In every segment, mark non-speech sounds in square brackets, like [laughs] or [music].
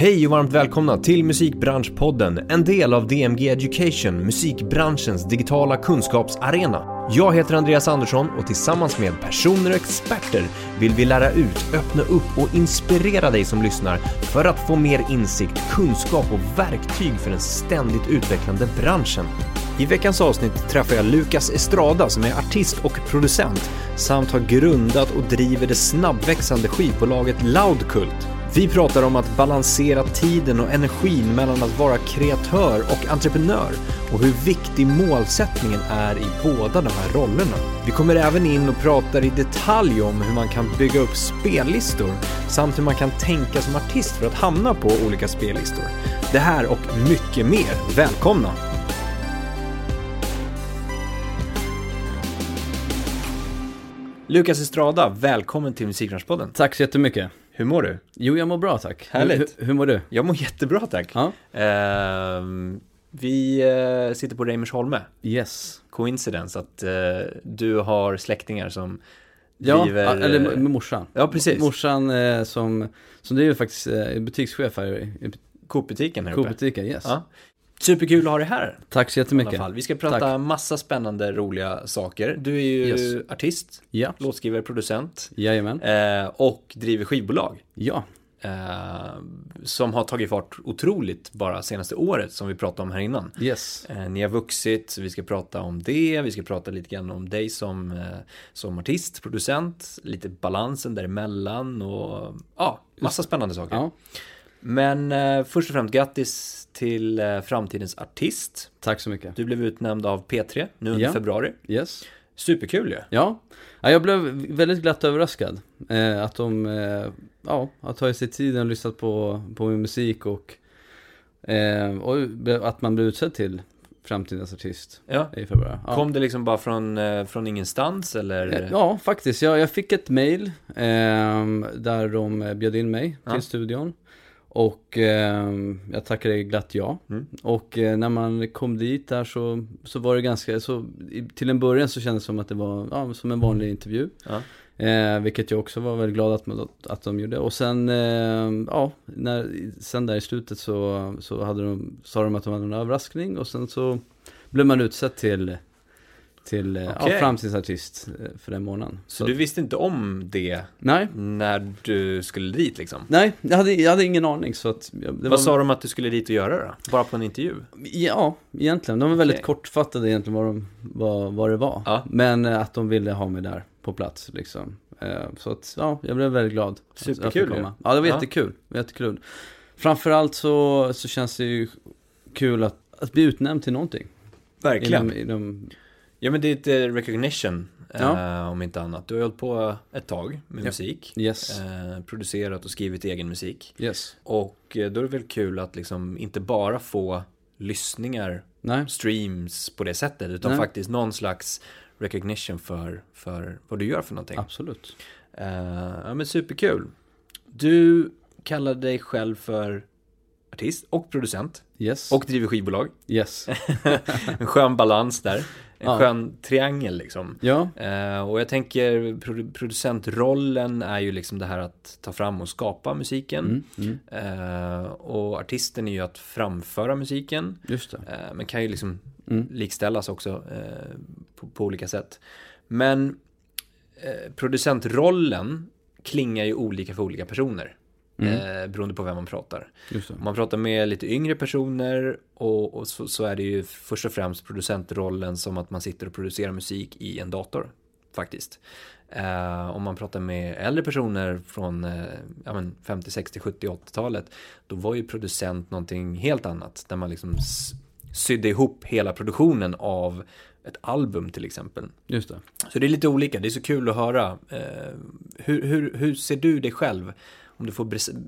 Hej och varmt välkomna till Musikbranschpodden, en del av DMG Education, musikbranschens digitala kunskapsarena. Jag heter Andreas Andersson och tillsammans med personer och experter vill vi lära ut, öppna upp och inspirera dig som lyssnar för att få mer insikt, kunskap och verktyg för den ständigt utvecklande branschen. I veckans avsnitt träffar jag Lukas Estrada som är artist och producent samt har grundat och driver det snabbväxande skivbolaget Loudkult. Vi pratar om att balansera tiden och energin mellan att vara kreatör och entreprenör och hur viktig målsättningen är i båda de här rollerna. Vi kommer även in och pratar i detalj om hur man kan bygga upp spellistor samt hur man kan tänka som artist för att hamna på olika spellistor. Det här och mycket mer. Välkomna! Lukas Estrada, välkommen till Musikbranschpodden. Tack så jättemycket. Hur mår du? Jo, jag mår bra tack. Härligt. Hur, hur mår du? Jag mår jättebra tack. Ja. Ehm, vi eh, sitter på Reimersholme. Yes. Coincidence att eh, du har släktingar som Ja, driver... eller med morsan. Ja, precis. Morsan eh, som, som driver faktiskt eh, butikschef här i i Coop-butiken här uppe. Coop-butiken. Yes. Ja. Superkul att ha dig här. Tack så jättemycket. Vi ska prata Tack. massa spännande, roliga saker. Du är ju Yes. artist, Ja, låtskrivare, producent jajamän. eh, och driver skivbolag. Ja, Eh, som har tagit fart otroligt bara senaste året som vi pratade om här innan. yes. Eh, ni har vuxit, så vi ska prata om det. Vi ska prata lite grann om dig som, som artist, producent, lite balansen däremellan och ja, massa spännande saker. Ja, Men eh, först och främst grattis till eh, framtidens artist. tack så mycket. Du blev utnämnd av P3 nu under Ja. februari. Yes. Superkul ju. Ja, ja jag blev väldigt glatt överraskad. Eh, att de, eh, ja, har tagit sig tiden och lyssnat på, på min musik och, eh, och att man blev utsedd till framtidens artist Ja. i februari. Ja. Kom det liksom bara från, eh, från ingenstans eller? Eh, Ja, faktiskt. Jag, jag fick ett mail ehm, där de eh, bjöd in mig till Ja. studion. Och ehm, jag tackade glatt ja. Mm. Och eh, när man kom dit där så, så var det ganska, så, i, till en början så kändes det som att det var ja, som en vanlig intervju. Ja. Eh, vilket jag också var väldigt glad att, att de gjorde. Och sen, eh, ja, när, sen där i slutet så, så hade de, sa de att de hade en överraskning och sen så blev man utsedd till, till eh, Okej. ja, framtidsartist eh, för den månaden. Så du visste inte om det Nej, när du skulle dit liksom? nej, jag hade, jag hade ingen aning så att Vad sa de att du skulle dit och göra då? Bara på en intervju? Ja, egentligen. De var väldigt kortfattade egentligen vad, de, vad, vad det var. Ja. Men eh, att de ville ha mig där på plats liksom. Eh, Så att, ja, jag blev väldigt glad. Superkul ju. komma. Ja, det var Ja. jättekul. jättekul. Framförallt så, så känns det ju kul att, att bli utnämnd till någonting. Verkligen. Inom, inom, Ja men det är ett eh, recognition, Ja. eh, om inte annat. Du har hållit på ett tag med Ja. musik. yes, Eh, producerat och skrivit egen musik. yes. Och eh, då är det väl kul att liksom inte bara få lyssningar, Nej, streams på det sättet. Utan Nej. faktiskt någon slags recognition för, för vad du gör för någonting. absolut. Eh, ja men superkul. Du kallar dig själv för artist och producent. Yes, Och driver skivbolag. yes. [laughs] En skön balans där. En Ja. skön triangel liksom. Ja, Eh, och jag tänker produ- producentrollen är ju liksom det här att ta fram och skapa musiken. mm, mm, Eh, och artisten är ju att framföra musiken. just. Eh, men kan ju liksom Mm. likställas också eh, på, på olika sätt. Men eh, producentrollen klingar ju olika för olika personer. Mm. Eh, beroende på vem man pratar. Om man pratar med lite yngre personer och, och så, så är det ju först och främst producentrollen som att man sitter och producerar musik i en dator. Faktiskt. Eh, om man pratar med äldre personer från eh, ja, men 50, 60, 70, 80-talet. Då var ju producent någonting helt annat. Där man liksom sydde ihop hela produktionen av ett album till exempel. Just det. Så det är lite olika, det är så kul att höra. Eh, hur, hur, hur ser du dig själv? Om du får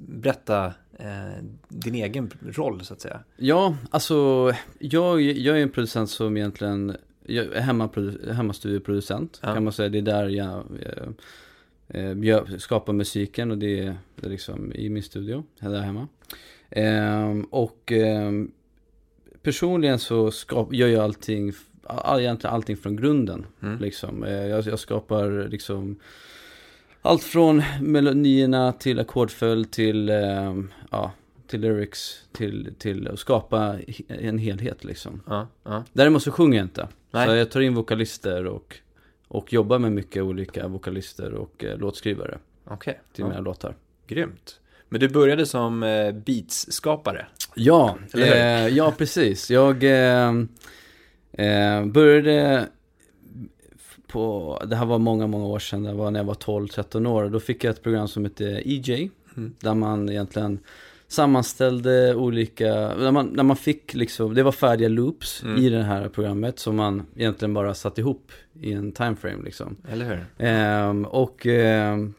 berätta eh, din egen roll så att säga. Ja, alltså jag, jag är en producent som egentligen, jag är hemmaprodu- hemmastudieproducent Ja. kan man säga. Det är där jag, eh, eh, jag skapar musiken och det är, det är liksom i min studio, där hemma. Ehm, och ehm, personligen så skap, gör jag allting, all, egentligen allting från grunden. Mm. Liksom. Eh, jag, jag skapar liksom allt från melodierna till ackordföljd till, ehm, ja, till lyrics, till, till att skapa en helhet liksom. Ja, ja. Däremot så sjunger jag inte. Nej. Så jag tar in vokalister och, och jobbar med mycket olika vokalister och eh, låtskrivare Okej. till Ja. mina låtar. Grymt. Men du började som eh, beats-skapare? Ja, eh, ja precis. Jag eh, eh, började på, det här var många, många år sedan, det var när jag var 12-13 år. Då fick jag ett program som hette EJ, Mm. där man egentligen sammanställde olika, där man, där man fick liksom, det var färdiga loops Mm. i det här programmet som man egentligen bara satt ihop i en timeframe liksom. Eller hur? Ehm, och ehm,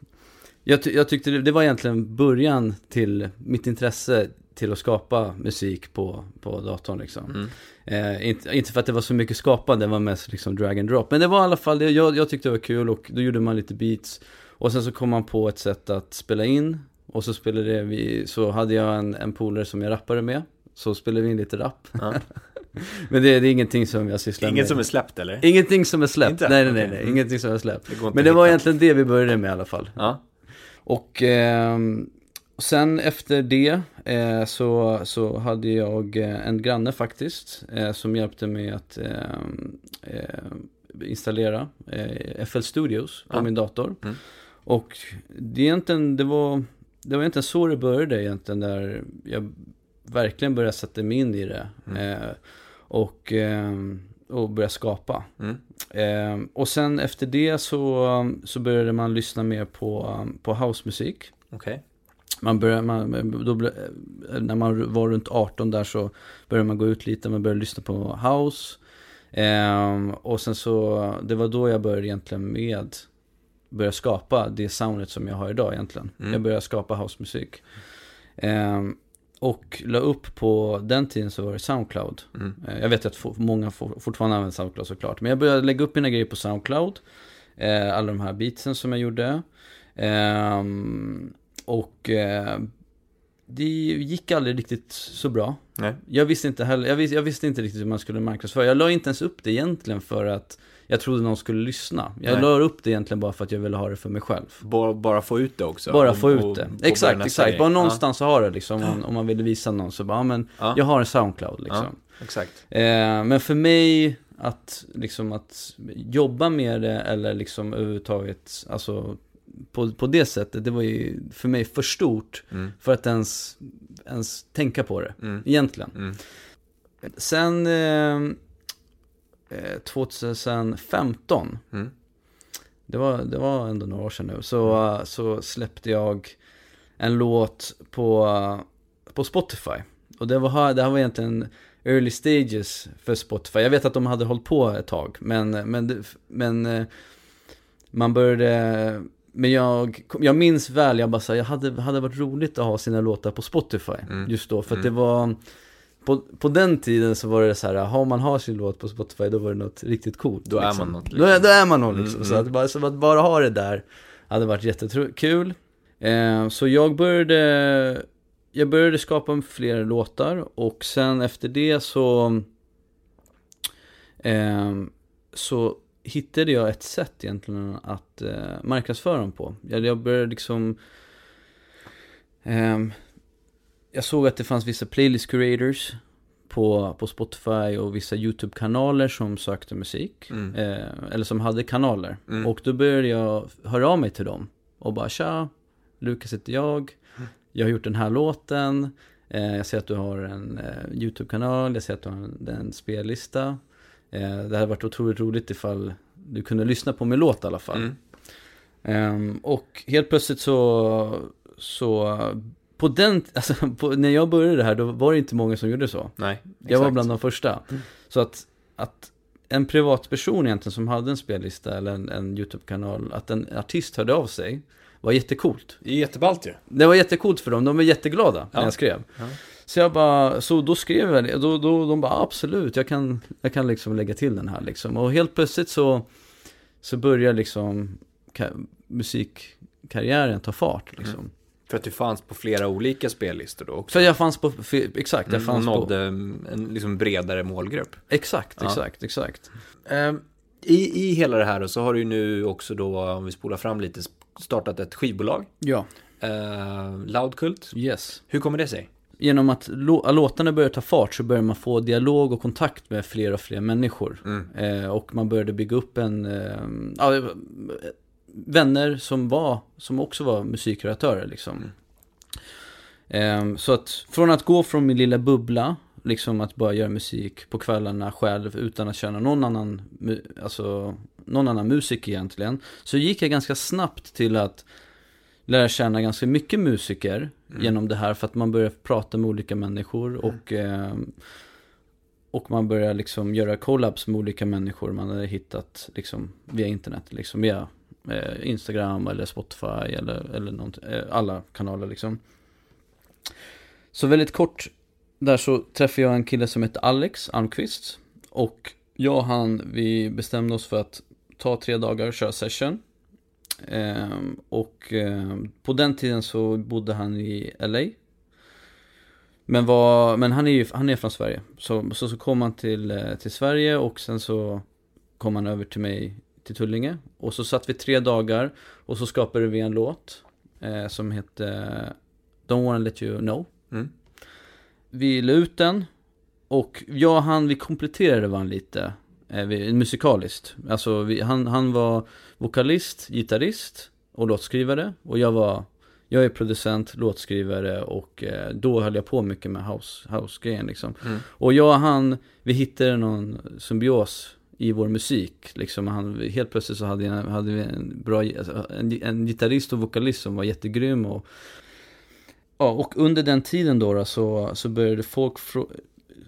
jag, ty- jag tyckte det, det var egentligen början till mitt intresse till att skapa musik på, på datorn liksom. Mm. Eh, inte, inte för att det var så mycket skapande, det var mest liksom drag and drop. Men det var i alla fall, det, jag, jag tyckte det var kul och då gjorde man lite beats. Och sen så kom man på ett sätt att spela in. Och så spelade vi, så hade jag en, en polare som jag rappade med. Så spelade vi in lite rap. Ja. [laughs] Men det, det är ingenting som jag sysslar med. Inget som är släppt eller? Ingenting som är släppt. Inte? Nej, nej, nej, nej. Mm. Ingenting som är släppt. Det Men det var hitta. egentligen det vi började med i alla fall. Ja. Och ehm, sen efter det eh, så, så hade jag eh, en granne faktiskt eh, som hjälpte mig att ehm, eh, installera eh, FL Studios på Ja. min dator. Mm. Och det, egentligen, det, var, det var egentligen så det började egentligen där jag verkligen började sätta mig in i det. Mm. Eh, och, och började skapa. Mm. Eh, och sen efter det så, så började man lyssna mer på, på housemusik. Okej. Man började, man, då, när man var runt 18 där så började man gå ut lite, man började lyssna på house. Ehm, och sen så, det var då jag började egentligen med, börja skapa det soundet som jag har idag egentligen. Mm. Jag började skapa housemusik. Ehm, och la upp på den tiden så var det Soundcloud. Mm. Eh, Jag vet att få- många for- fortfarande använder Soundcloud såklart. Men jag började lägga upp mina grejer på Soundcloud. Eh, alla de här beatsen som jag gjorde. Ehm, och eh, det gick aldrig riktigt så bra. Nej. Jag visste inte heller, jag visste, jag visste inte riktigt hur man skulle marknadsföra. Jag la inte ens upp det egentligen för att jag trodde någon skulle lyssna. Jag Nej. la upp det egentligen bara för att jag ville ha det för mig själv. Bara, bara få ut det också? Bara Och- få ut det. och Exakt, exakt. Bara någonstans att ha det liksom. Om man, om man ville visa någon så bara, ja, men Ja. jag har en Soundcloud liksom. Ja, exakt. Eh, men för mig att liksom att jobba med det eller liksom överhuvudtaget, alltså på, på det sättet, det var ju för mig för stort Mm. för att ens, ens tänka på det, Mm. egentligen. Mm. Sen eh, eh, 2015, Mm. det var, det var ändå några år sedan nu, så, eh, så släppte jag en låt på, eh, på Spotify. Och det, var, det här var egentligen early stages för Spotify. Jag vet att de hade hållit på ett tag, men, men, men eh, man började... Men jag, jag minns väl, jag bara sa, jag hade, hade varit roligt att ha sina låtar på Spotify Mm. just då. För att Mm. det var, på, på den tiden så var det så här, har man har sin låt på Spotify då var det något riktigt coolt. Då är liksom. man något, Då, är, liksom. då är man något liksom. Mm, Så, mm. att bara, så att bara ha det där hade varit jättekul. Eh, så jag började, jag började skapa fler låtar och sen efter det så, eh, så hittade jag ett sätt egentligen att eh, marknadsföra dem på. Jag, jag började liksom ehm, Jag såg att det fanns vissa playlist curators på, på Spotify och vissa YouTube-kanaler som sökte musik. Mm. Eh, eller som hade kanaler. Mm. Och då började jag höra av mig till dem. Och bara tja, Lukas heter jag. Jag har gjort den här låten. Eh, jag ser att du har en eh, YouTube-kanal. Jag ser att du har en, en spellista. Eh, det hade varit otroligt roligt ifall du kunde lyssna på min låt i alla fall. Mm. Ehm, och helt plötsligt så, så på den, alltså på, när jag började det här då var det inte många som gjorde så. Nej, Jag var exakt. bland de första. Mm. Så att, att en privatperson egentligen som hade en spellista eller en, en YouTube-kanal, att en artist hörde av sig, var jättecoolt. Det är jätteballt ju. Det var jättecoolt för dem, de var jätteglada när Ja. jag skrev. Ja. Så jag bara, så då skrev jag det, då, då, de bara absolut, jag kan, jag kan liksom lägga till den här liksom. Och helt plötsligt så, så börjar liksom ka- musikkarriären ta fart liksom. För att du fanns på flera olika spellistor då också. För jag fanns på, exakt, jag Mm, fanns och på, nådde en liksom bredare målgrupp. exakt, Ja. exakt, exakt. Ehm, I, I hela det här då, så har du ju nu också då, om vi spolar fram lite, startat ett skivbolag. Ja, Uh, Loudkult. yes. Hur kommer det sig? Genom att lå- låtarna började ta fart så började man få dialog och kontakt med fler och fler människor. Mm. Eh, och man började bygga upp en, eh, vänner som var, som också var musikkreatörer liksom. Eh, så att från att gå från min lilla bubbla, liksom att bara göra musik på kvällarna själv utan att känna någon annan, alltså någon annan musik egentligen. Så gick jag ganska snabbt till att lära känna ganska mycket musiker genom det här för att man börjar prata med olika människor och eh, och man börjar liksom göra collabs med olika människor man hade hittat liksom via internet, liksom via eh, Instagram eller Spotify eller, eller något, eh, alla kanaler liksom. Så väldigt kort där så träffade jag en kille som heter Alex Almqvist och jag och han, vi bestämde oss för att ta tre dagar och köra session. Ehm, och ehm, på den tiden så bodde han i LA. Men, var, men han är ju han är från Sverige. Så, så, så kom han till, eh, till Sverige och sen så kom han över till mig till Tullinge. Och så satt vi tre dagar och så skapade vi en låt eh, som hette Don't wanna let you know. Mm. Vi la ut den och jag och han, vi kompletterade varandra lite eh, musikaliskt. Alltså vi, han, han var vokalist, gitarrist och låtskrivare och jag var jag är producent, låtskrivare och eh, då höll jag på mycket med house, house-grejen liksom. Mm. Och jag och han, vi hittade någon symbios i vår musik. Liksom han, helt plötsligt så hade, jag, hade vi en bra, alltså, en, en gitarrist och vokalist som var jättegrym och Ja, och under den tiden då, då så, så började folk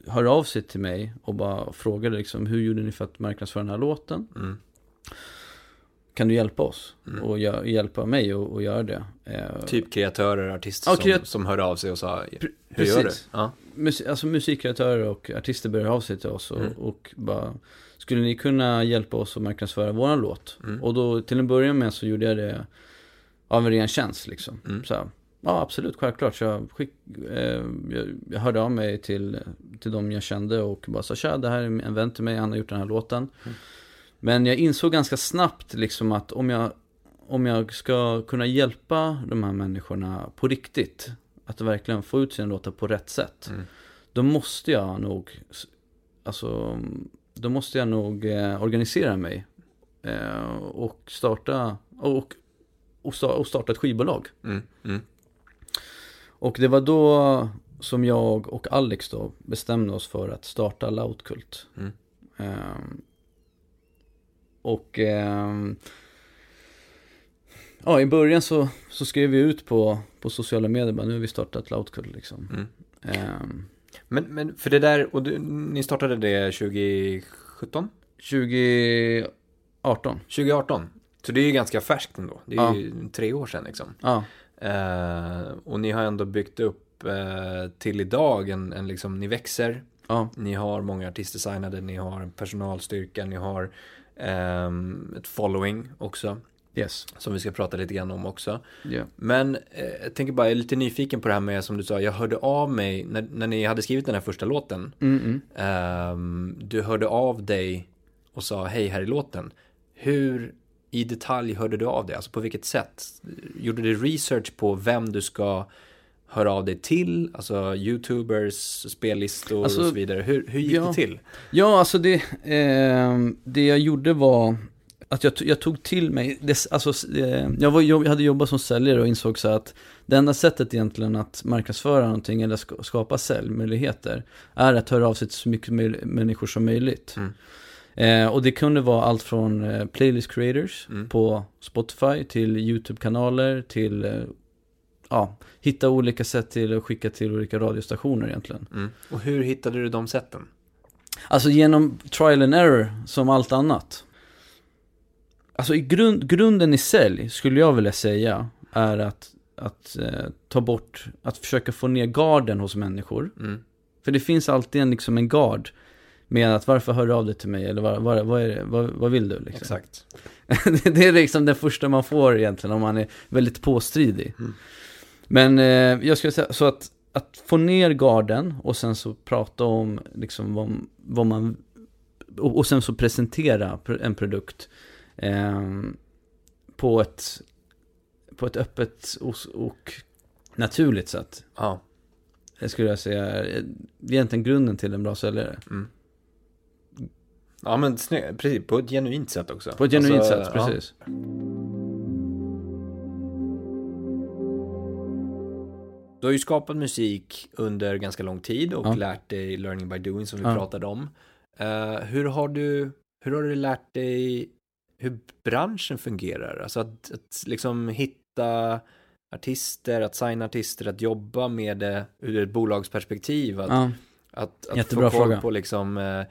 höra av sig till mig och bara frågade liksom hur gjorde ni för att marknadsföra den här låten? Mm. Kan du hjälpa oss? Mm. Och hjälpa mig att att göra det? Eh, Typ kreatörer, artister Ja, som, kreat- som hörde av sig och sa Hur gör du? precis. Ja. Mus- alltså musikkreatörer och artister började av sig till oss och, Mm. och bara Skulle ni kunna hjälpa oss att marknadsföra våran låt? Mm. Och då till en början med så gjorde jag det av en ren tjänst liksom. Mm. Så här, ja absolut, självklart. Så jag, skick, eh, jag, hörde av mig till, till de jag kände och bara sa tja, det här är en vän till mig, han har gjort den här låten. Mm. Men jag insåg ganska snabbt liksom att om jag, om jag ska kunna hjälpa de här människorna på riktigt, att verkligen få ut sina låtar på rätt sätt, Mm. då måste jag nog, alltså, då måste jag nog eh, organisera mig eh, och starta, och, och, sta- och starta ett skivbolag. Mm. Och det var då som jag och Alex då bestämde oss för att starta Loudkult. Mm. Ehm, och ehm, ja, i början så, så skrev vi ut på, på sociala medier bara nu har vi startat Loudkult liksom. Mm. Ehm, Men, men för det där, och du, ni startade det 2017? 2018. 2018? Så det är ju ganska färskt ändå. Det är Ja. ju tre år sedan liksom. Ja, och ni har ändå byggt upp eh, till idag en, en liksom, ni växer. ja, Ni har många artistdesignade, ni har en personalstyrka, ni har ehm, ett following också. yes. Som vi ska prata lite grann om också. Ja. Men eh, jag tänker bara, jag är lite nyfiken på det här med som du sa, jag hörde av mig när, när ni hade skrivit den här första låten. Mm, mm. ehm, du hörde av dig och sa hej här i låten. Hur i detalj hörde du av dig? Alltså på vilket sätt? Gjorde du research på vem du ska höra av dig till? Alltså youtubers, spellistor Alltså, och så vidare. Hur, hur gick ja. det till? Ja, alltså det, ehm, det jag gjorde var att jag, jag tog till mig, det, alltså, eh, jag, var, jag hade jobbat som säljare och insåg så att det enda sättet egentligen att marknadsföra någonting eller ska, skapa säljmöjligheter är att höra av sig till så mycket människor som möjligt. Mm. Eh, och det kunde vara allt från eh, playlist creators Mm. på Spotify till YouTube-kanaler till eh, ja, hitta olika sätt till att skicka till olika radiostationer egentligen. Mm. Och hur hittade du de sätten? Alltså genom trial and error som allt annat. Alltså i grund, grunden i sälj skulle jag vilja säga är att, att eh, ta bort, att försöka få ner garden hos människor. Mm. För det finns alltid en, liksom en gard med att varför hör du av dig till mig eller vad, vad, vad, är det, vad, vad vill du liksom? Exakt. det [laughs] det är liksom det första man får egentligen om man är väldigt påstridig. Mm. Men eh, jag skulle säga så att, att få ner garden och sen så prata om liksom vad, vad man och, och sen så presentera pr- en produkt eh, på ett på ett öppet och, och naturligt sätt. Ja. jag skulle jag säga, är egentligen grunden till en bra säljare. Mm. Ja men precis, på ett genuint sätt också. På ett genuint Alltså, sätt, ja. precis. Du har ju skapat musik under ganska lång tid och Ja. lärt dig learning by doing som vi Ja. pratade om. Eh, hur, har du, hur har du lärt dig hur branschen fungerar? Alltså att, att liksom hitta artister, att signa artister, att jobba med det ur ett bolagsperspektiv. Att, Ja. att, att Jättebra få koll fråga. på liksom, eh,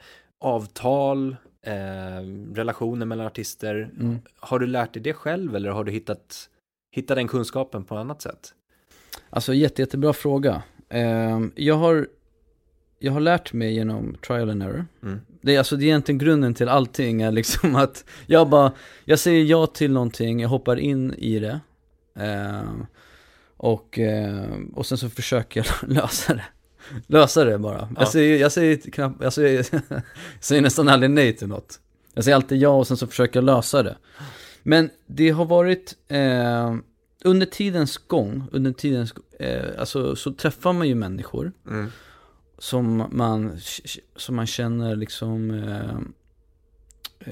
avtal, eh, relationer mellan artister. Mm. Har du lärt dig det själv eller har du hittat, hittat den kunskapen på annat sätt? Alltså jätte, jättebra fråga. Ehm, jag, har, jag har lärt mig genom trial and error. Mm. Det är alltså det är egentligen grunden till allting är liksom [laughs] att jag bara, jag säger ja till någonting, jag hoppar in i det. Ehm, och, ehm, och sen så försöker jag [laughs] lösa det. Lösa det bara. Ja. Jag, säger, jag, säger knappt, jag, säger, [laughs] jag säger nästan aldrig nej till något. Jag säger alltid ja och sen så försöker jag lösa det. Men det har varit, eh, under tidens gång, under tidens, eh, alltså så träffar man ju människor Mm. som man, som man känner liksom, eh,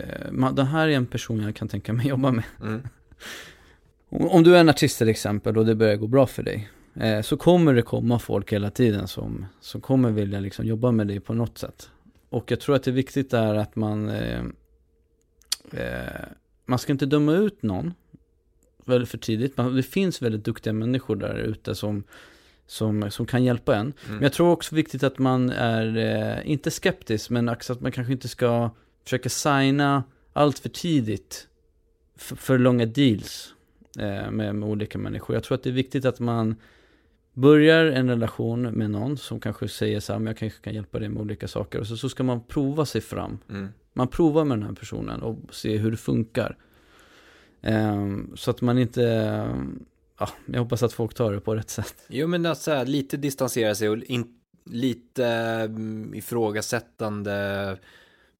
eh, man, det här är en person jag kan tänka mig jobba med. Mm. [laughs] Om du är en artist till exempel och det börjar gå bra för dig, eh, så kommer det komma folk hela tiden som, som kommer vilja liksom jobba med dig på något sätt. Och jag tror att det är viktigt är att man, eh, eh, man ska inte döma ut någon väldigt för tidigt. Man, det finns väldigt duktiga människor där ute som, som, som kan hjälpa en. Mm. Men jag tror också viktigt att man är, eh, inte skeptisk, men också att man kanske inte ska försöka signa allt för tidigt för, för långa deals eh, med, med olika människor. Jag tror att det är viktigt att man börjar en relation med någon som kanske säger så här, men jag kanske kan hjälpa dig med olika saker. Och så, så ska man prova sig fram. Mm. Man provar med den här personen och ser hur det funkar. Ehm, så att man inte, ja, jag hoppas att folk tar det på rätt sätt. Jo men att så här, lite distansera sig och in, lite mm, ifrågasättande.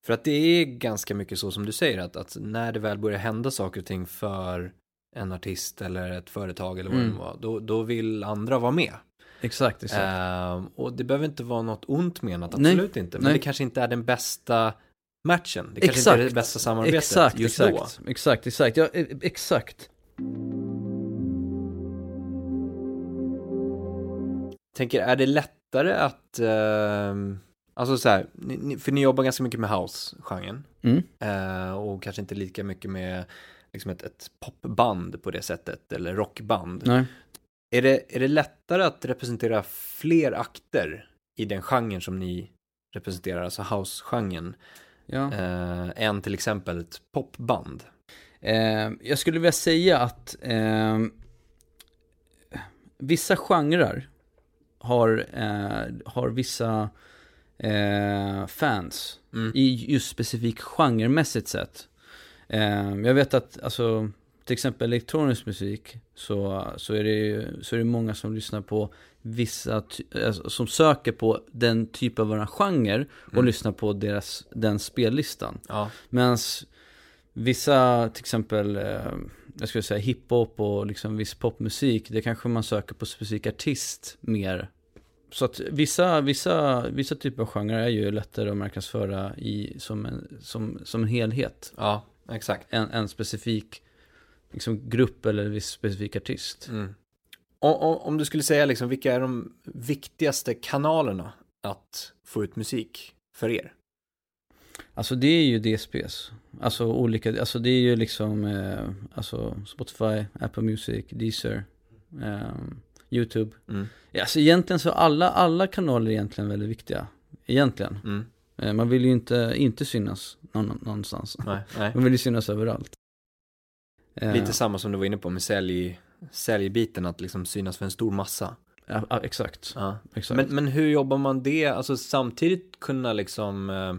För att det är ganska mycket så som du säger att, att när det väl börjar hända saker och ting för en artist eller ett företag eller vad Mm. det var, då, då vill andra vara med. Exakt, exakt. Ehm, och det behöver inte vara något ont menat, Nej, absolut inte. Men nej. det kanske inte är den bästa matchen. Det kanske inte är det bästa samarbetet exakt, just exakt, exakt, exakt, ja, e- exakt. Tänker, är det lättare att, ehm, alltså så här, för ni jobbar ganska mycket med house-genren. Mm. Eh, och kanske inte lika mycket med liksom ett, ett popband på det sättet, eller rockband. Nej. Är, det, är det lättare att representera fler akter i den genren som ni representerar, alltså house-genren, Ja. eh, än till exempel ett popband? Eh, jag skulle vilja säga att eh, vissa genrer har, eh, har vissa eh, fans Mm. i just specifik genremässigt sett. Eh, jag vet att, alltså, till exempel elektronisk musik så, så, är det, ju- så är det många som lyssnar på vissa, alltså, som söker på den typen av genre och Mm. lyssnar på deras, den spellistan. Ja, Medan vissa, till exempel, eh, jag skulle säga hiphop och liksom viss popmusik, det kanske man söker på specifik artist mer. Så att vissa, vissa, vissa typer av genrer är ju lättare att marknadsföra i, som, en, som, som en helhet. ja, exakt. En, en specifik liksom, grupp eller viss specifik artist. Mm. Och, och, om du skulle säga liksom, vilka är de viktigaste kanalerna att få ut musik för er? Alltså det är ju DSPs. Alltså olika, alltså det är ju liksom, eh, alltså Spotify, Apple Music, Deezer, ehm, YouTube. Mm. Alltså egentligen så alla, alla kanaler är egentligen väldigt viktiga. Egentligen. Mm. Eh, Man vill ju inte, inte synas någon, någonstans. Nej, nej. Man vill ju synas överallt. Eh, Lite samma som du var inne på med sälj, säljbiten, att liksom synas för en stor massa. Ja, ja, exakt. Ja. exakt. Men, men hur jobbar man det, alltså samtidigt kunna liksom eh,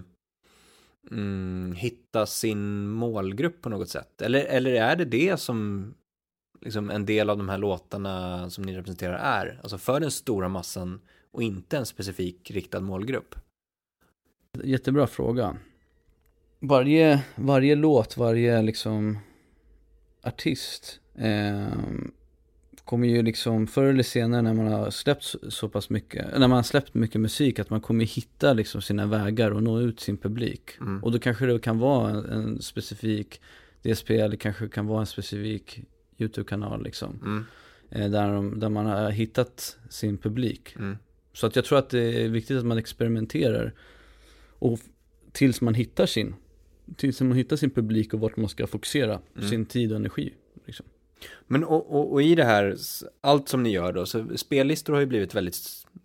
mm, hitta sin målgrupp på något sätt? Eller, eller är det det som liksom en del av de här låtarna som ni representerar är? Alltså för den stora massan och inte en specifik riktad målgrupp? Jättebra fråga. Varje, varje låt, varje liksom artist eh, kommer ju liksom förr eller senare när man har släppt så- pass mycket, när man har släppt mycket musik att man kommer hitta liksom sina vägar och nå ut sin publik. Mm. Och då kanske det kan vara en, en specifik DSP eller kanske kan vara en specifik YouTube-kanal liksom. Mm. Eh, där, de, där man har hittat sin publik. Mm. Så att jag tror att det är viktigt att man experimenterar. Och tills man hittar sin, tills man hittar sin publik och vart man ska fokusera Mm. sin tid och energi. Liksom. Men och, och, och i det här, allt som ni gör då, så spellistor har ju blivit väldigt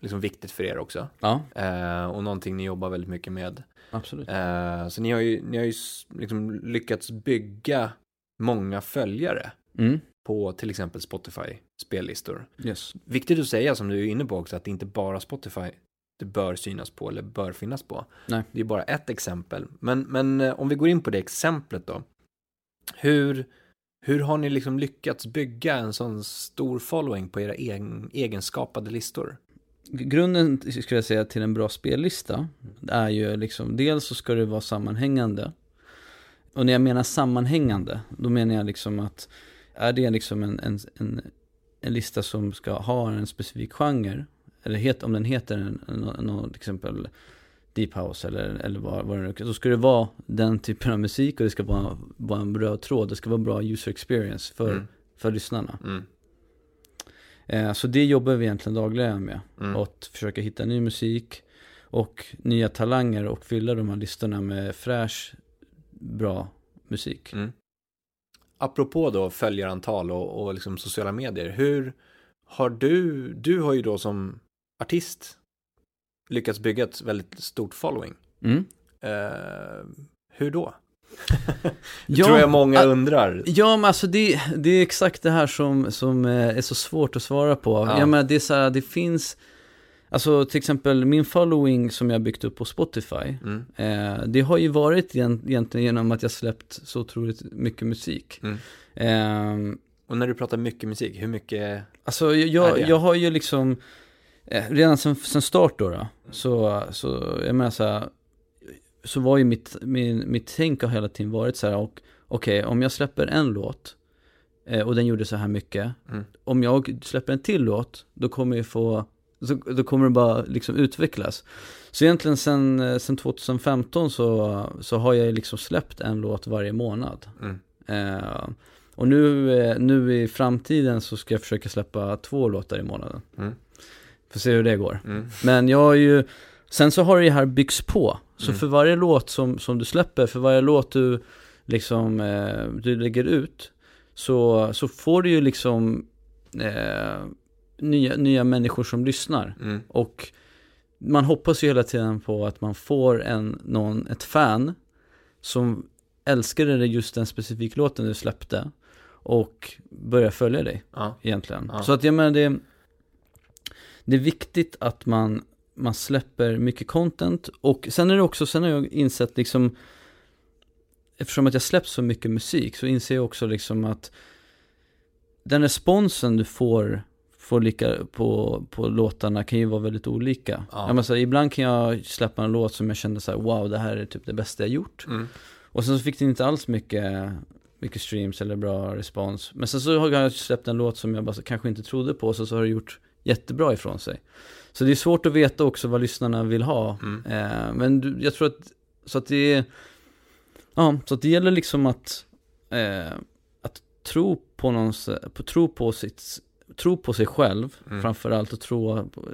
liksom, viktigt för er också. Ja, Eh, och någonting ni jobbar väldigt mycket med. absolut. Eh, så ni har ju, ni har ju liksom lyckats bygga många följare Mm. på till exempel Spotify spellistor. Yes. Viktigt att säga som du är inne på också att det inte bara Spotify det bör synas på eller bör finnas på. Nej. Det är bara ett exempel. Men, men eh, om vi går in på det exemplet då. Hur, hur har ni liksom lyckats bygga en sån stor following på era egen, egenskapade listor? Grunden skulle jag säga till en bra spellista är ju liksom, dels så ska det vara sammanhängande. Och när jag menar sammanhängande, då menar jag liksom att är det liksom en, en, en, en lista som ska ha en specifik genre, eller het, om den heter en, till exempel Deep House eller, eller vad, vad det nu då ska det vara den typen av musik och det ska vara, vara en röd tråd, det ska vara bra user experience för, Mm. för lyssnarna. Mm. Eh, så det jobbar vi egentligen dagligen med. Mm. Att försöka hitta ny musik och nya talanger och fylla de här listorna med fräsch, bra musik. Mm. Apropå då följarantal och, och liksom sociala medier. Hur har du, du har ju då som artist lyckats bygga ett väldigt stort following. Mm. Eh, hur då? [laughs] Ja, tror jag många undrar. Ja, men alltså det, det är exakt det här som, som eh, är så svårt att svara på. Ja. Jag menar, det är så här, det finns, alltså till exempel min following som jag byggt upp på Spotify, Mm. eh, det har ju varit egent- egentligen genom att jag släppt så otroligt mycket musik. Mm. Ehm, Och när du pratar mycket musik, hur mycket? Alltså jag, Är jag, har ju liksom, eh, redan sen, sen start då, då så, så jag menar så här, så var ju mitt, min, mitt tänk har hela tiden varit så här, och okej, om jag släpper en låt eh, och den gjorde så här mycket, Mm. om jag släpper en till låt, då kommer jag få, så, då kommer det bara liksom utvecklas. Så egentligen sen, eh, sen 2015 så, så har jag liksom släppt en låt varje månad. Mm. Eh, och nu, eh, nu i framtiden så ska jag försöka släppa två låtar i månaden. Mm. Får se hur det går. Mm. Men jag har ju, sen så har det här byggts på. Så Mm. för varje låt som, som du släpper, för varje låt du liksom, eh, du lägger ut, så, så får du ju liksom eh, nya, nya människor som lyssnar. Mm. Och man hoppas ju hela tiden på att man får en, någon, ett fan som älskade just den specifika låten du släppte och börjar följa dig Ja. egentligen. Ja. Så att jag menar det, det är viktigt att man, man släpper mycket content och sen är det också, sen har jag insett liksom eftersom att jag släppt så mycket musik så inser jag också liksom att den responsen du får, får lika på, på låtarna kan ju vara väldigt olika. Ja. Jag menar, ibland kan jag släppa en låt som jag kände så här, wow det här är typ det bästa jag gjort. Mm. Och sen så fick den inte alls mycket, mycket streams eller bra respons. Men sen så har jag släppt en låt som jag bara kanske inte trodde på, så, så har det gjort jättebra ifrån sig. Så det är svårt att veta också vad lyssnarna vill ha. Mm. Eh, men du, jag tror att, så att det är, ja, så att det gäller liksom att, eh, att tro på någon, på, tro på sitt, tro på sig själv Mm. framförallt och tro på,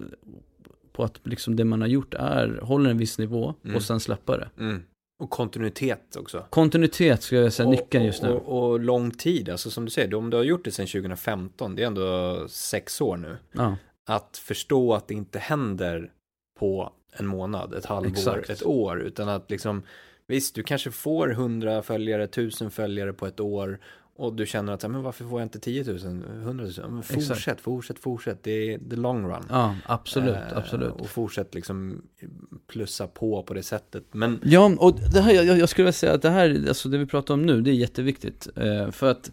på att liksom det man har gjort är, håller en viss nivå Mm. och sen släppa det. Mm. Och kontinuitet också. Kontinuitet skulle jag säga, nyckeln just nu. Och, och, lång tid, alltså som du säger, om du har gjort det sedan 2015, det är ändå sex år nu. Ja, Att förstå att det inte händer på en månad, ett halvår, Exakt. ett år, utan att liksom, visst, du kanske får 100 följare, 1000 följare på ett år och du känner att, men varför får jag inte 10 000, 100 000? Men fortsätt, Exakt. fortsätt, fortsätt, det är the long run. ja absolut, Eh, absolut. Och fortsätt liksom plussa på på det sättet. Men, Ja, och det här, jag, jag skulle vilja säga att det här, alltså det vi pratar om nu, det är jätteviktigt. Eh, för att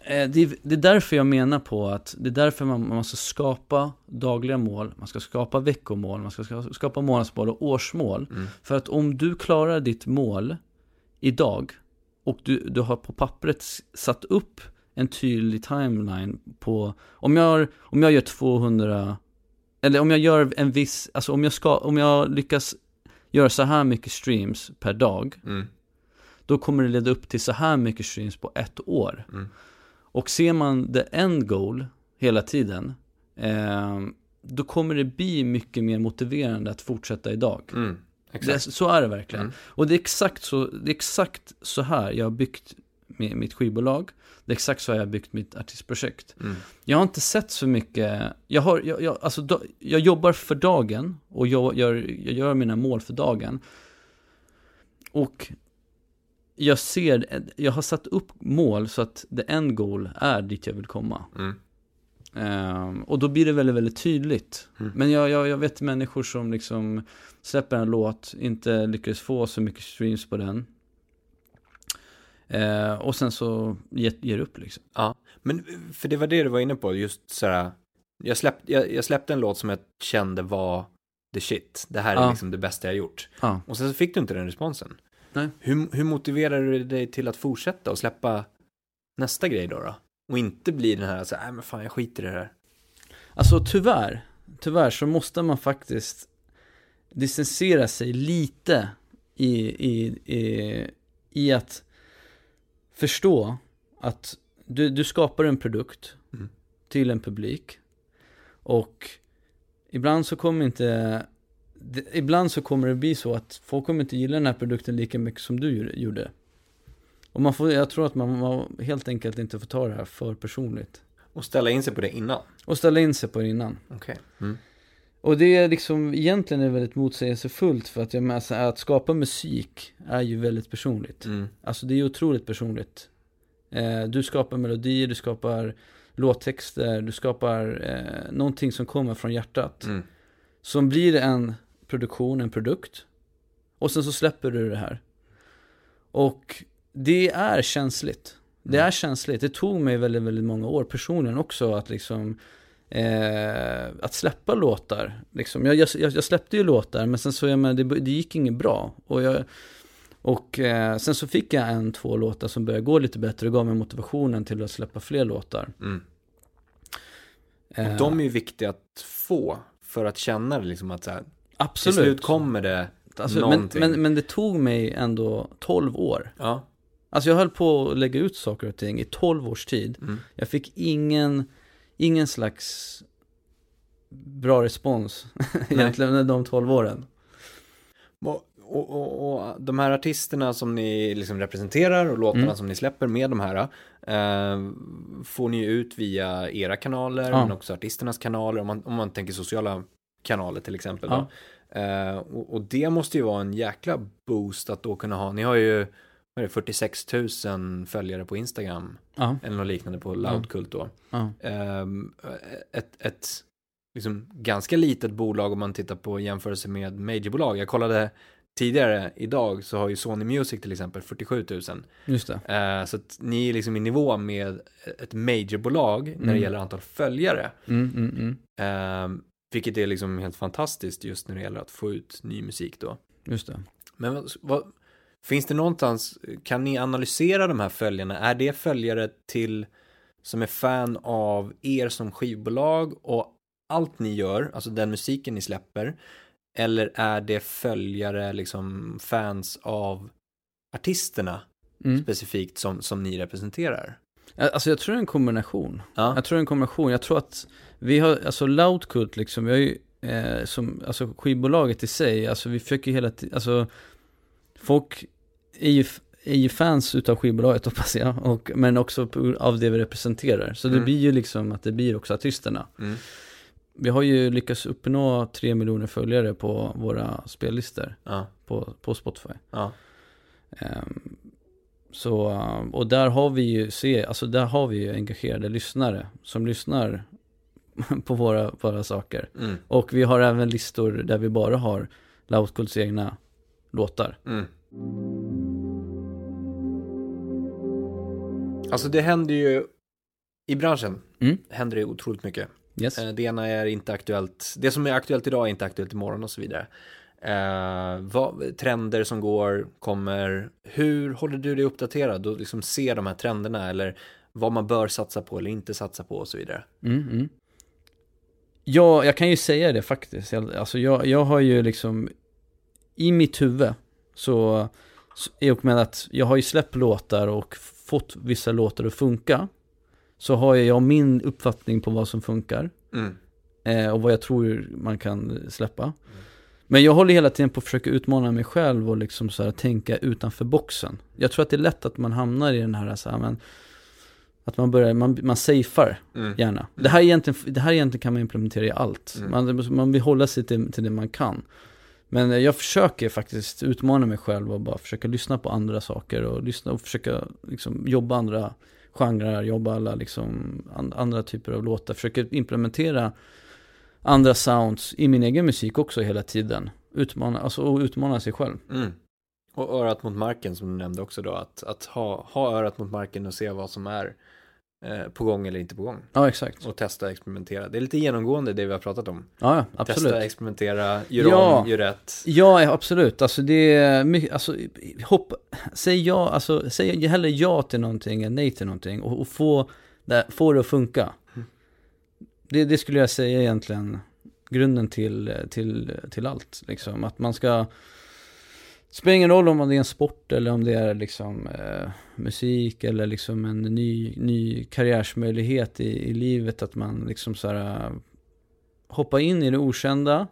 eh, det, är, det är därför jag menar på att, det är därför man, man ska skapa dagliga mål, man ska skapa veckomål, man ska ska- skapa månadsmål och årsmål. mm, För att om du klarar ditt mål idag och du, du har på pappret satt upp en tydlig timeline på, om jag, om jag gör 200, eller om jag gör en viss, alltså om jag ska, om jag lyckas göra så här mycket streams per dag, Mm. då kommer det leda upp till så här mycket streams på ett år. Mm. Och ser man the end goal hela tiden, eh, då kommer det bli mycket mer motiverande att fortsätta idag. Mm. Det, så är det verkligen. Mm. Och det är, exakt så, det är exakt så här jag har byggt mi- mitt skivbolag. Det är exakt så här jag har byggt mitt artistprojekt. Mm. Jag har inte sett så mycket, jag, har, jag, jag, alltså, då, jag jobbar för dagen och jag gör, jag gör mina mål för dagen. Och jag ser, jag har satt upp mål så att the end goal är dit jag vill komma. Mm. Ehm, och då blir det väldigt, väldigt tydligt. Mm. Men jag, jag, jag vet människor som liksom släpper en låt, inte lyckades få så mycket streams på den. Eh, och sen så ger, ger upp liksom. Ja, men för det var det du var inne på, just sådär, jag, släpp, jag, jag släppte en låt som jag kände var the shit, det här är Ja. liksom det bästa jag gjort. Ja. Och sen så fick du inte den responsen. Nej. Hur, hur motiverar du dig till att fortsätta och släppa nästa grej då? då? Och inte bli den här, så "Nej, men fan jag skiter i det här. Alltså tyvärr, tyvärr så måste man faktiskt distansera sig lite i, i, i, i att förstå att du, du skapar en produkt Mm. till en publik och ibland så kommer inte det, ibland så kommer det bli så att folk kommer inte gilla den här produkten lika mycket som du gjorde. Och man får, jag tror att man, man helt enkelt inte får ta det här för personligt. Och ställa in sig på det innan. Och ställa in sig på det innan. Okej. Mm. Och det är liksom, egentligen är väldigt motsägelsefullt för att jag menar så att skapa musik är ju väldigt personligt. Mm. Alltså det är otroligt personligt. Eh, du skapar melodier, du skapar låttexter, du skapar eh, någonting som kommer från hjärtat. Mm. Som blir en produktion, en produkt. Och sen så släpper du det här. Och det är känsligt. Det Mm. är känsligt. Det tog mig väldigt, väldigt många år personligen också att liksom eh, att släppa låtar. Liksom. Jag, jag, jag släppte ju låtar men sen så, jag menar, det, det gick inget bra. Och, jag, och eh, sen så fick jag en, två låtar som började gå lite bättre och gav mig motivationen till att släppa fler låtar. Mm. Eh, Och de är ju viktiga att få för att känna det liksom att så här, till absolut. slut kommer det Alltså, men, någonting. men, men det tog mig ändå 12 år. Ja. Alltså jag höll på att lägga ut saker och ting i 12 års tid. Mm. Jag fick ingen, ingen slags bra respons [laughs] egentligen under de 12 åren. Och, och, och, och de här artisterna som ni liksom representerar och låtarna Mm. som ni släpper med de här eh, får ni ut via era kanaler Ja. men också artisternas kanaler om man, om man tänker sociala kanaler till exempel. Ja. Eh, och, och det måste ju vara en jäkla boost att då kunna ha, ni har ju vad är det, 46 000 följare på Instagram Ja, eller något liknande på Loudkult då. ja, Ehm, ett, ett liksom ganska litet bolag om man tittar på jämförelse med majorbolag. Jag kollade tidigare idag så har ju Sony Music till exempel 47 000. just det. Eh, så att ni är liksom i nivå med ett majorbolag när det Mm. gäller antal följare. Mm, mm, mm. Ehm, vilket är liksom helt fantastiskt just när det gäller att få ut ny musik då. Just det. Men vad, vad, finns det någonstans, kan ni analysera de här följarna? Är det följare till som är fan av er som skivbolag och allt ni gör, alltså den musiken ni släpper? Eller är det följare, liksom fans av artisterna Mm. specifikt som, som ni representerar? Alltså jag tror det är en kombination. Ja, Jag tror det är en kombination. Jag tror att vi har, alltså Loudkult liksom, vi har ju, eh, som, alltså skivbolaget i sig, alltså vi försöker hela tiden, alltså folk är ju, är ju fans utav skivbolaget hoppas jag, och, men också av det vi representerar. Så det Mm. blir ju liksom att det blir också artisterna. mm. Vi har ju lyckats uppnå tre miljoner följare på våra spellistor ja, på, på Spotify. ja, Ehm, så, um, och där har vi ju, se, alltså där har vi ju engagerade lyssnare som lyssnar [laughs] på våra, våra saker. mm, Och vi har även listor där vi bara har Loudkults egna låtar. mm. Alltså det händer ju i branschen, Mm. händer det otroligt mycket. Yes. Eh, Det ena är inte aktuellt, det som är aktuellt idag är inte aktuellt imorgon och så vidare. Eh, vad, trender som går, kommer, hur håller du dig uppdaterad och liksom ser de här trenderna eller vad man bör satsa på eller inte satsa på och så vidare. Mm, mm. Ja, jag kan ju säga det faktiskt. Jag, alltså jag, jag har ju liksom, i mitt huvud, så, så i och med att jag har ju släppt låtar och fått vissa låtar att funka, så har jag min uppfattning på vad som funkar. Mm. Eh, och vad jag tror man kan släppa. Men jag håller hela tiden på att försöka utmana mig själv och liksom så här, tänka utanför boxen. Jag tror att det är lätt att man hamnar i den här, så här men, att man börjar, man, man safear Mm. gärna. Det, här egentligen, det här egentligen kan man implementera i allt. Mm. Man, man vill hålla sig till, till det man kan. Men eh, jag försöker faktiskt utmana mig själv och bara försöka lyssna på andra saker och lyssna och försöka liksom jobba andra genrer, jobba alla liksom andra typer av låtar. Försöker implementera andra sounds i min egen musik också hela tiden. Utmana, alltså, och utmana sig själv. Mm. Och örat mot marken som du nämnde också då, att, att ha, ha örat mot marken och se vad som är på gång eller inte på gång. Ja, exakt. Och testa, experimentera. Det är lite genomgående det vi har pratat om. Ja, absolut. Testa, experimentera, gör Ja. om, gör rätt. Ja, ja, absolut. Alltså det är mycket, alltså hopp, säg ja, alltså säg hellre ja till någonting än nej till någonting och, och få, det, få det att funka. Mm. Det, det skulle jag säga egentligen grunden till, till, till allt. Liksom. Att man ska, spelar ingen roll om det är en sport eller om det är liksom eh, musik eller liksom en ny, ny karriärsmöjlighet i, i livet. Att man liksom så här, eh, hoppar in i det okända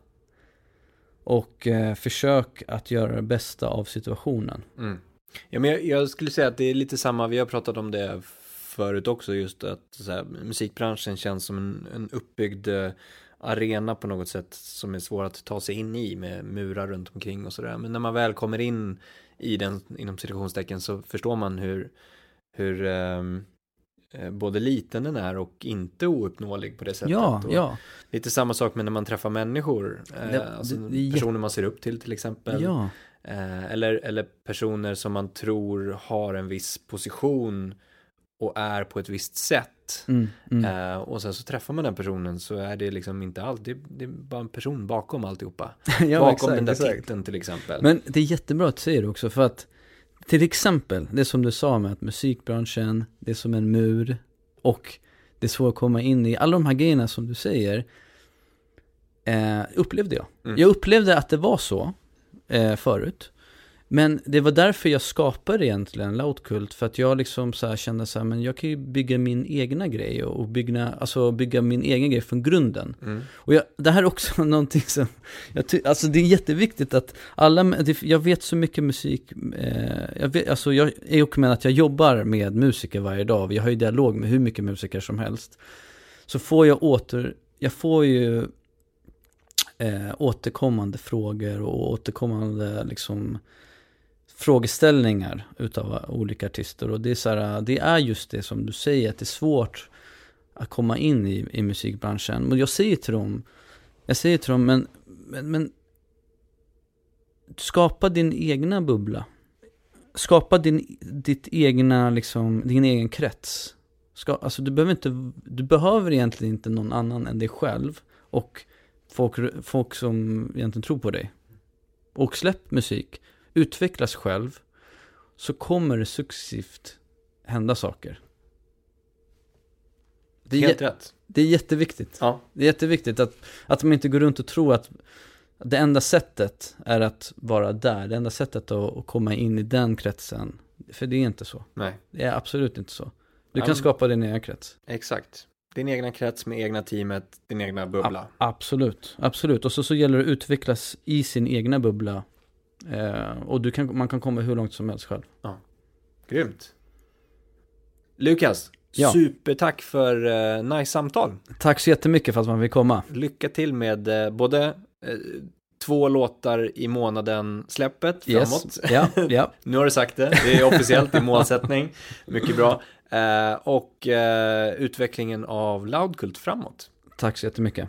och eh, försök att göra det bästa av situationen. Mm. Ja, men jag, jag skulle säga att det är lite samma, vi har pratat om det förut också, just att så här, musikbranschen känns som en, en uppbyggd eh, arena på något sätt som är svår att ta sig in i med murar runt omkring och sådär. Men när man väl kommer in i den, inom citationstecken, så förstår man hur, hur eh, både liten den är och inte ouppnåelig på det sättet. Ja, och ja, Lite samma sak med när man träffar människor, eh, Det- alltså det- det personer man ser upp till till exempel. ja. Eh, eller, eller personer som man tror har en viss position och är på ett visst sätt. Mm, mm. Eh, och sen så träffar man den personen så är det liksom inte allt, det, det är bara en person bakom alltihopa. [laughs] ja, bakom exakt, den där exakt. titeln till exempel. Men det är jättebra att du säger det också för att till exempel, det som du sa med att musikbranschen, det är som en mur och det är svårt att komma in i, alla de här grejerna som du säger eh, upplevde jag. Mm. Jag upplevde att det var så eh, förut. Men det var därför jag skapade egentligen Loudkult, för att jag liksom så här kände så här, men jag kan ju bygga min egna grej och bygga, alltså bygga min egen grej från grunden. Mm. Och jag, det här är också [laughs] någonting som, jag ty, alltså det är jätteviktigt att alla, det, jag vet så mycket musik, eh, jag vet, alltså jag är och med att jag jobbar med musiker varje dag, jag har ju dialog med hur mycket musiker som helst. Så får jag åter, jag får ju eh, återkommande frågor och återkommande liksom frågeställningar utav olika artister och det är så här, det är just det som du säger, att det är svårt att komma in i, i musikbranschen. Men jag säger till dem, jag säger till dem, men, men, men skapa din egna bubbla. Skapa din, ditt egna, liksom, din egen krets. Ska, alltså du behöver inte, du behöver egentligen inte någon annan än dig själv och folk, folk som egentligen tror på dig. Och släpp musik, utvecklas själv, så kommer det successivt hända saker. Det är, Helt rätt. det är jätteviktigt. Ja. Det är jätteviktigt att, att man inte går runt och tror att det enda sättet är att vara där. Det enda sättet att, att komma in i den kretsen. För det är inte så. Nej, Det är absolut inte så. Du kan skapa din egen krets. exakt. Din egna krets med egna teamet, din egna bubbla. A- absolut, absolut. Och så, så gäller det att utvecklas i sin egna bubbla. Eh, och du kan, man kan komma hur långt som helst själv. Grymt. Lukas, Ja. supertack för uh, nice samtal. Tack så jättemycket för att man vill komma. Lycka till med eh, både eh, två låtar i månaden släppet framåt. Ja, ja. [laughs] Nu har du sagt det, det är officiellt, är målsättning. Mycket bra. Eh, och eh, utvecklingen av Loudkult framåt. Tack så jättemycket.